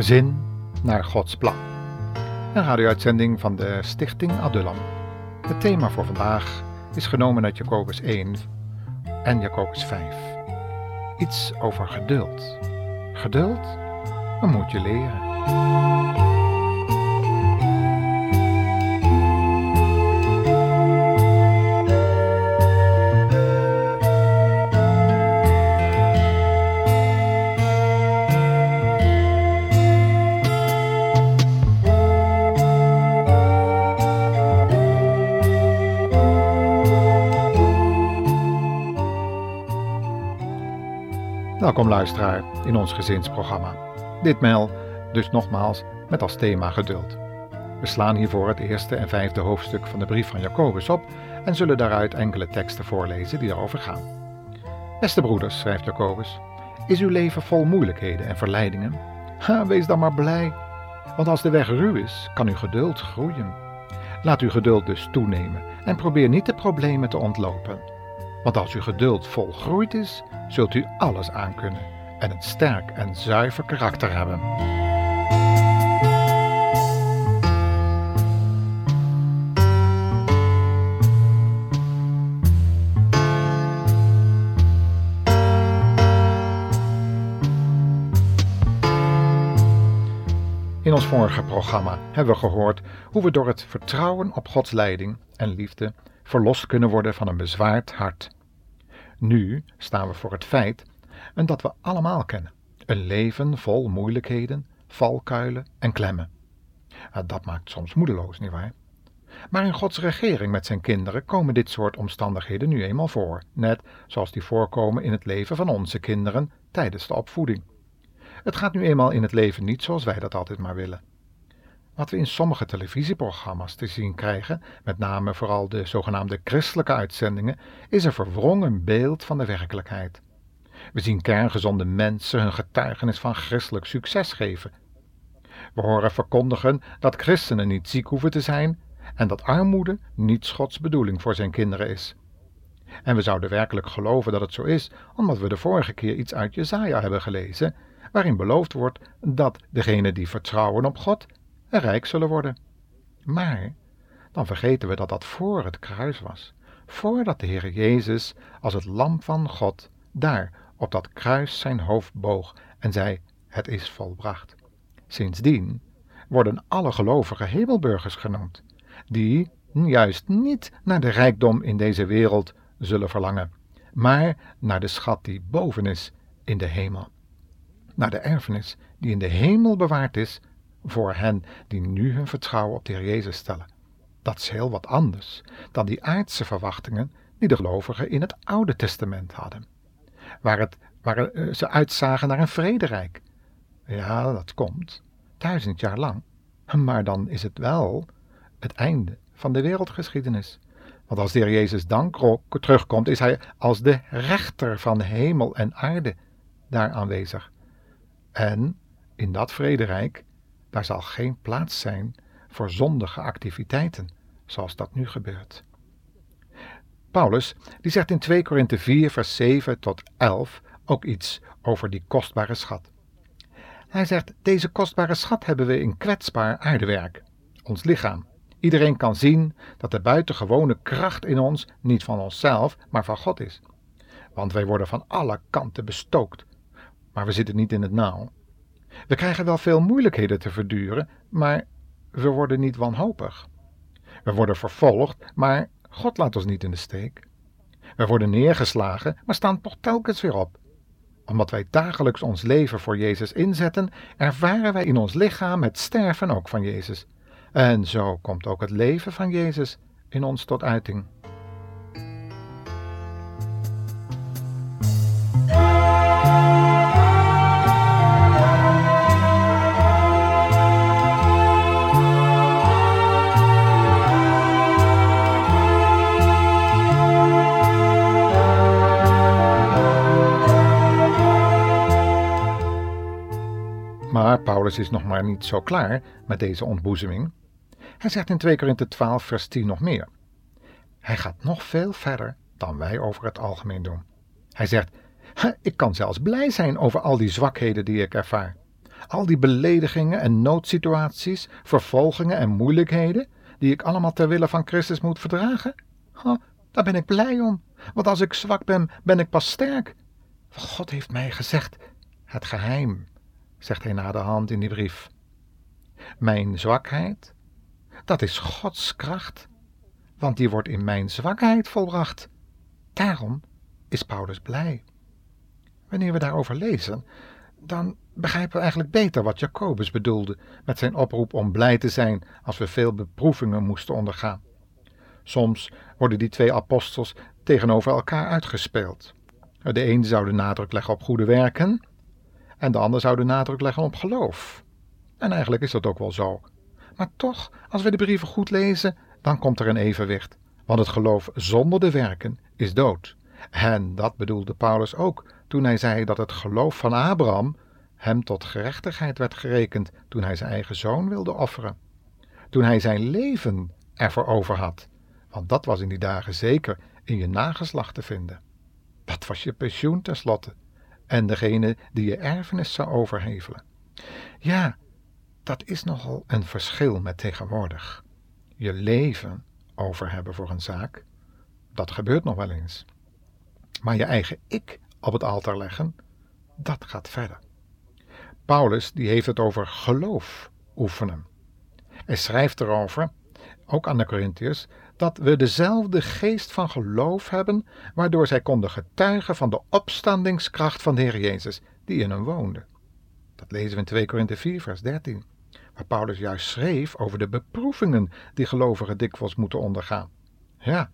Gezin naar Gods plan. Een radio-uitzending van de Stichting Adullam. Het thema voor vandaag is genomen uit Jacobus 1 en Jacobus 5. Iets over geduld. Geduld? Dat moet je leren. Welkom luisteraar in ons gezinsprogramma. Ditmaal dus nogmaals met als thema geduld. We slaan hiervoor het eerste en vijfde hoofdstuk van de brief van Jacobus op en zullen daaruit enkele teksten voorlezen die daarover gaan. Beste broeders, schrijft Jacobus, is uw leven vol moeilijkheden en verleidingen? Ha, wees dan maar blij, want als de weg ruw is, kan uw geduld groeien. Laat uw geduld dus toenemen en probeer niet de problemen te ontlopen. Want als uw geduld volgroeid is, zult u alles aankunnen en een sterk en zuiver karakter hebben. In ons vorige programma hebben we gehoord hoe we door het vertrouwen op Gods leiding en liefde verlost kunnen worden van een bezwaard hart. Nu staan we voor het feit en dat we allemaal kennen: een leven vol moeilijkheden, valkuilen en klemmen. Dat maakt soms moedeloos, nietwaar? Maar in Gods regering met zijn kinderen komen dit soort omstandigheden nu eenmaal voor, net zoals die voorkomen in het leven van onze kinderen tijdens de opvoeding. Het gaat nu eenmaal in het leven niet zoals wij dat altijd maar willen. Wat we in sommige televisieprogramma's te zien krijgen, met name vooral de zogenaamde christelijke uitzendingen, is een verwrongen beeld van de werkelijkheid. We zien kerngezonde mensen hun getuigenis van christelijk succes geven. We horen verkondigen dat christenen niet ziek hoeven te zijn en dat armoede niet Gods bedoeling voor zijn kinderen is. En we zouden werkelijk geloven dat het zo is, omdat we de vorige keer iets uit Jesaja hebben gelezen, waarin beloofd wordt dat degenen die vertrouwen op God rijk zullen worden. Maar dan vergeten we dat dat voor het kruis was, voordat de Heer Jezus als het lam van God daar op dat kruis zijn hoofd boog en zei: Het is volbracht. Sindsdien worden alle gelovige hemelburgers genoemd, die juist niet naar de rijkdom in deze wereld zullen verlangen, maar naar de schat die boven is in de hemel, naar de erfenis die in de hemel bewaard is voor hen die nu hun vertrouwen op de Heer Jezus stellen. Dat is heel wat anders dan die aardse verwachtingen die de gelovigen in het Oude Testament hadden, waar, het, waar eh, ze uitzagen naar een vrederijk. Ja, dat komt, duizend jaar lang, maar dan is het wel het einde van de wereldgeschiedenis. Want als de Heer Jezus dan terugkomt, is Hij als de rechter van hemel en aarde daar aanwezig. En in dat vrederijk daar zal geen plaats zijn voor zondige activiteiten, zoals dat nu gebeurt. Paulus die zegt in 2 Korinthe 4 vers 7 tot 11 ook iets over die kostbare schat. Hij zegt, deze kostbare schat hebben we in kwetsbaar aardewerk, ons lichaam. Iedereen kan zien dat de buitengewone kracht in ons niet van onszelf, maar van God is. Want wij worden van alle kanten bestookt, maar we zitten niet in het nauw. We krijgen wel veel moeilijkheden te verduren, maar we worden niet wanhopig. We worden vervolgd, maar God laat ons niet in de steek. We worden neergeslagen, maar staan toch telkens weer op. Omdat wij dagelijks ons leven voor Jezus inzetten, ervaren wij in ons lichaam het sterven ook van Jezus. En zo komt ook het leven van Jezus in ons tot uiting. Is nog maar niet zo klaar met deze ontboezeming. Hij zegt in 2 Korinthe 12 vers 10 nog meer. Hij gaat nog veel verder dan wij over het algemeen doen. Hij zegt, ik kan zelfs blij zijn over al die zwakheden die ik ervaar. Al die beledigingen en noodsituaties, vervolgingen en moeilijkheden, die ik allemaal ter wille van Christus moet verdragen? Daar ben ik blij om, want als ik zwak ben, ben ik pas sterk. God heeft mij gezegd, het geheim, zegt hij na de hand in die brief. Mijn zwakheid, dat is Gods kracht, want die wordt in mijn zwakheid volbracht. Daarom is Paulus blij. Wanneer we daarover lezen, dan begrijpen we eigenlijk beter wat Jacobus bedoelde met zijn oproep om blij te zijn als we veel beproevingen moesten ondergaan. Soms worden die twee apostels tegenover elkaar uitgespeeld. De een zou de nadruk leggen op goede werken en de ander zou de nadruk leggen op geloof. En eigenlijk is dat ook wel zo. Maar toch, als we de brieven goed lezen, dan komt er een evenwicht. Want het geloof zonder de werken is dood. En dat bedoelde Paulus ook toen hij zei dat het geloof van Abraham hem tot gerechtigheid werd gerekend toen hij zijn eigen zoon wilde offeren. Toen hij zijn leven ervoor over had. Want dat was in die dagen zeker in je nageslacht te vinden. Dat was je pensioen tenslotte. En degene die je erfenis zou overhevelen. Ja, dat is nogal een verschil met tegenwoordig. Je leven over hebben voor een zaak, dat gebeurt nog wel eens. Maar je eigen ik op het altaar leggen, dat gaat verder. Paulus die heeft het over geloof oefenen. Hij schrijft erover, ook aan de Corinthiërs, dat we dezelfde geest van geloof hebben, waardoor zij konden getuigen van de opstandingskracht van de Heer Jezus, die in hen woonde. Dat lezen we in 2 Korinthe 4, vers 13, waar Paulus juist schreef over de beproevingen die gelovigen dikwijls moeten ondergaan. Ja,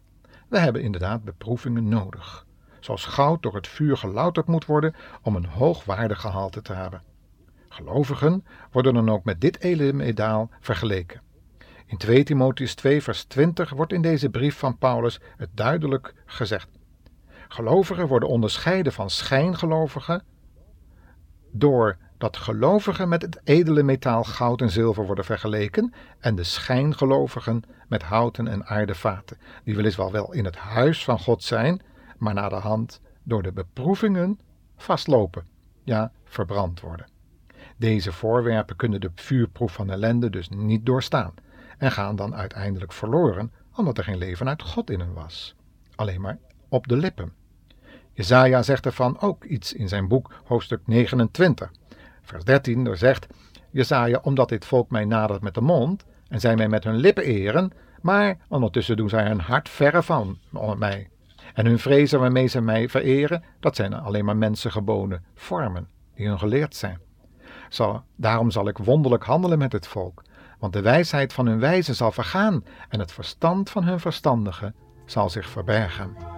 we hebben inderdaad beproevingen nodig, zoals goud door het vuur gelouterd moet worden om een hoogwaardig gehalte te hebben. Gelovigen worden dan ook met dit elementaal vergeleken. In 2 Timotheus 2 vers 20 wordt in deze brief van Paulus het duidelijk gezegd. Gelovigen worden onderscheiden van schijngelovigen doordat gelovigen met het edele metaal goud en zilver worden vergeleken en de schijngelovigen met houten en aardevaten, die weliswaar wel in het huis van God zijn, maar na de hand door de beproevingen vastlopen, ja, verbrand worden. Deze voorwerpen kunnen de vuurproef van ellende dus niet doorstaan en gaan dan uiteindelijk verloren omdat er geen leven uit God in hen was. Alleen maar op de lippen. Jezaja zegt ervan ook iets in zijn boek, hoofdstuk 29. Vers 13, er zegt Jezaja, omdat dit volk mij nadert met de mond en zij mij met hun lippen eren, maar ondertussen doen zij hun hart verre van mij. En hun vrezen waarmee ze mij vereren, dat zijn alleen maar mensengeboden vormen die hun geleerd zijn. Daarom zal ik wonderlijk handelen met het volk, want de wijsheid van hun wijze zal vergaan en het verstand van hun verstandigen zal zich verbergen.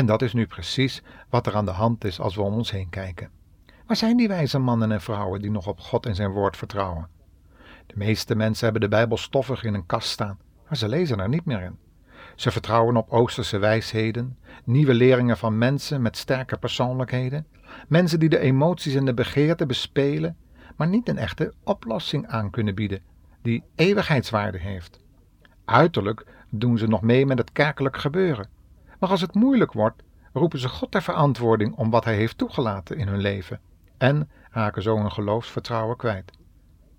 En dat is nu precies wat er aan de hand is als we om ons heen kijken. Waar zijn die wijze mannen en vrouwen die nog op God en zijn woord vertrouwen? De meeste mensen hebben de Bijbel stoffig in een kast staan, maar ze lezen er niet meer in. Ze vertrouwen op oosterse wijsheden, nieuwe leringen van mensen met sterke persoonlijkheden, mensen die de emoties en de begeerten bespelen, maar niet een echte oplossing aan kunnen bieden die eeuwigheidswaarde heeft. Uiterlijk doen ze nog mee met het kerkelijk gebeuren, maar als het moeilijk wordt, roepen ze God ter verantwoording om wat Hij heeft toegelaten in hun leven en raken zo hun geloofsvertrouwen kwijt.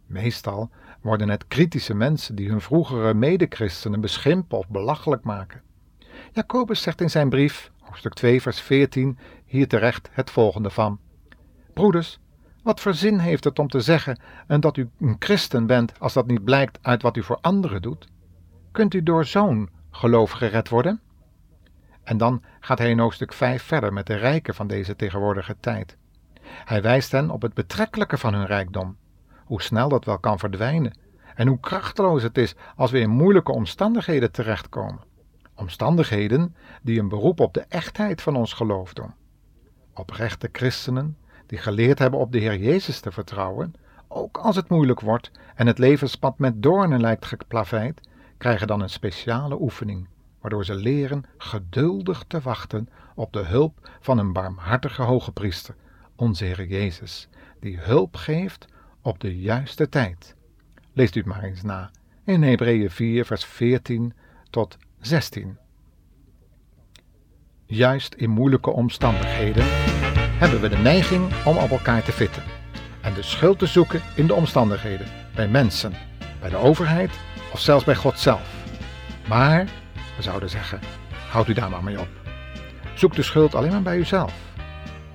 Meestal worden het kritische mensen die hun vroegere medechristenen beschimpen of belachelijk maken. Jacobus zegt in zijn brief, hoofdstuk 2, vers 14, hier terecht het volgende van: Broeders, wat voor zin heeft het om te zeggen en dat u een christen bent als dat niet blijkt uit wat u voor anderen doet? Kunt u door zo'n geloof gered worden? En dan gaat hij in hoofdstuk 5 verder met de rijken van deze tegenwoordige tijd. Hij wijst hen op het betrekkelijke van hun rijkdom, hoe snel dat wel kan verdwijnen en hoe krachteloos het is als we in moeilijke omstandigheden terechtkomen. Omstandigheden die een beroep op de echtheid van ons geloof doen. Oprechte christenen die geleerd hebben op de Heer Jezus te vertrouwen, ook als het moeilijk wordt en het levenspad met doornen lijkt geplaveid, krijgen dan een speciale oefening, waardoor ze leren geduldig te wachten op de hulp van een barmhartige hoge priester, onze Heer Jezus, die hulp geeft op de juiste tijd. Leest u het maar eens na in Hebreeën 4, vers 14 tot 16. Juist in moeilijke omstandigheden hebben we de neiging om op elkaar te vitten en de schuld te zoeken in de omstandigheden, bij mensen, bij de overheid of zelfs bij God zelf. Maar, zouden zeggen, houd u daar maar mee op. Zoek de schuld alleen maar bij uzelf.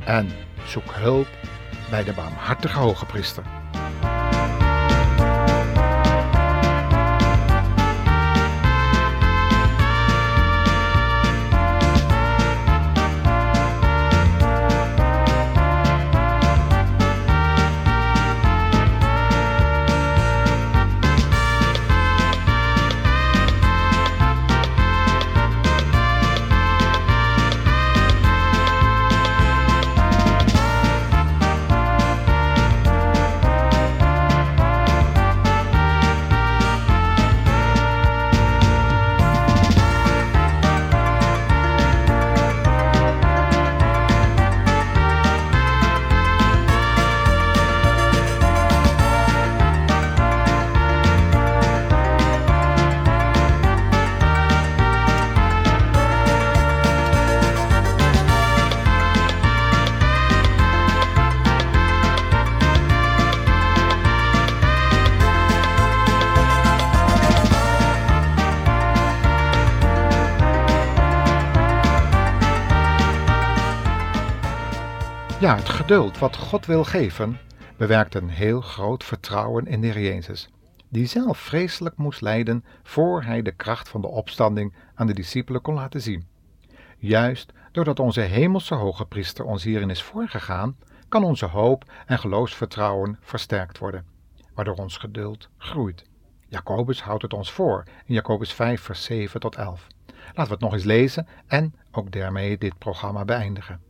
En zoek hulp bij de barmhartige hoge priester. Ja, het geduld wat God wil geven, bewerkt een heel groot vertrouwen in de Heer Jezus, die zelf vreselijk moest lijden voor hij de kracht van de opstanding aan de discipelen kon laten zien. Juist doordat onze hemelse hoge priester ons hierin is voorgegaan, kan onze hoop en geloofsvertrouwen versterkt worden, waardoor ons geduld groeit. Jacobus houdt het ons voor in Jacobus 5, vers 7 tot 11. Laten we het nog eens lezen en ook daarmee dit programma beëindigen.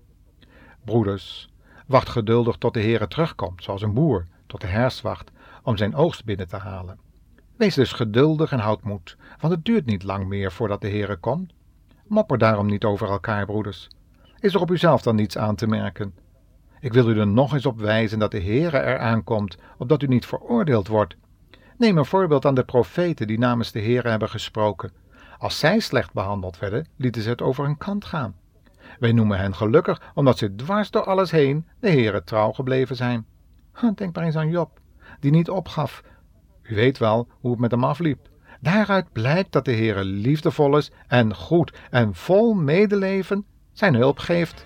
Broeders, wacht geduldig tot de Heere terugkomt, zoals een boer tot de herfst wacht om zijn oogst binnen te halen. Wees dus geduldig en houd moed, want het duurt niet lang meer voordat de Heere komt. Mopper daarom niet over elkaar, broeders. Is er op uzelf dan niets aan te merken? Ik wil u er nog eens op wijzen dat de Heere er aankomt, opdat u niet veroordeeld wordt. Neem een voorbeeld aan de profeten die namens de Heere hebben gesproken. Als zij slecht behandeld werden, lieten ze het over hun kant gaan. Wij noemen hen gelukkig omdat ze dwars door alles heen de Heere trouw gebleven zijn. Denk maar eens aan Job, die niet opgaf. U weet wel hoe het met hem afliep. Daaruit blijkt dat de Heere liefdevol is en goed en vol medeleven zijn hulp geeft.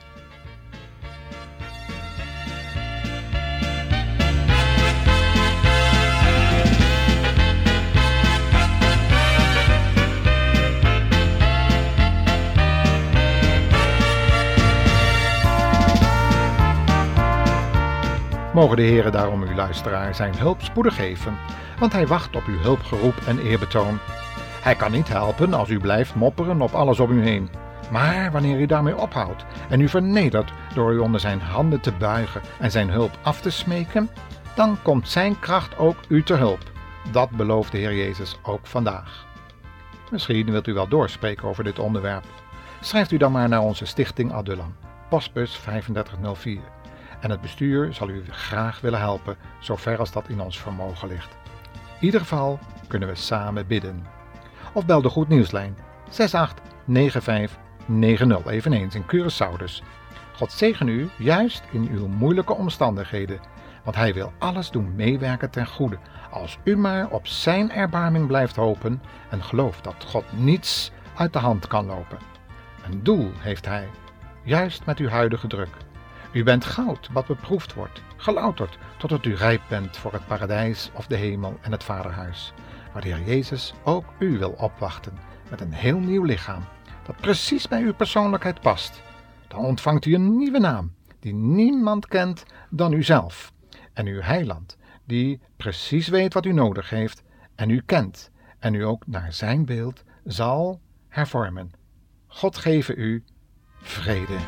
Mogen de Heere daarom uw luisteraar zijn hulp spoedig geven, want hij wacht op uw hulpgeroep en eerbetoon. Hij kan niet helpen als u blijft mopperen op alles om u heen. Maar wanneer u daarmee ophoudt en u vernedert door u onder zijn handen te buigen en zijn hulp af te smeken, dan komt zijn kracht ook u te hulp. Dat belooft de Heer Jezus ook vandaag. Misschien wilt u wel doorspreken over dit onderwerp. Schrijft u dan maar naar onze stichting Adullam, postbus 3504 en het bestuur zal u graag willen helpen, zover als dat in ons vermogen ligt. In ieder geval kunnen we samen bidden. Of bel de Goed Nieuwslijn 689590, eveneens in Curaçao dus. God zegen u juist in uw moeilijke omstandigheden, want Hij wil alles doen meewerken ten goede, als u maar op Zijn erbarming blijft hopen en gelooft dat God niets uit de hand kan lopen. Een doel heeft Hij, juist met uw huidige druk. U bent goud wat beproefd wordt, gelouterd totdat u rijp bent voor het paradijs of de hemel en het vaderhuis, waar de Heer Jezus ook u wil opwachten met een heel nieuw lichaam, dat precies bij uw persoonlijkheid past. Dan ontvangt u een nieuwe naam, die niemand kent dan uzelf, en uw heiland, die precies weet wat u nodig heeft en u kent, en u ook naar zijn beeld zal hervormen. God geven u vrede.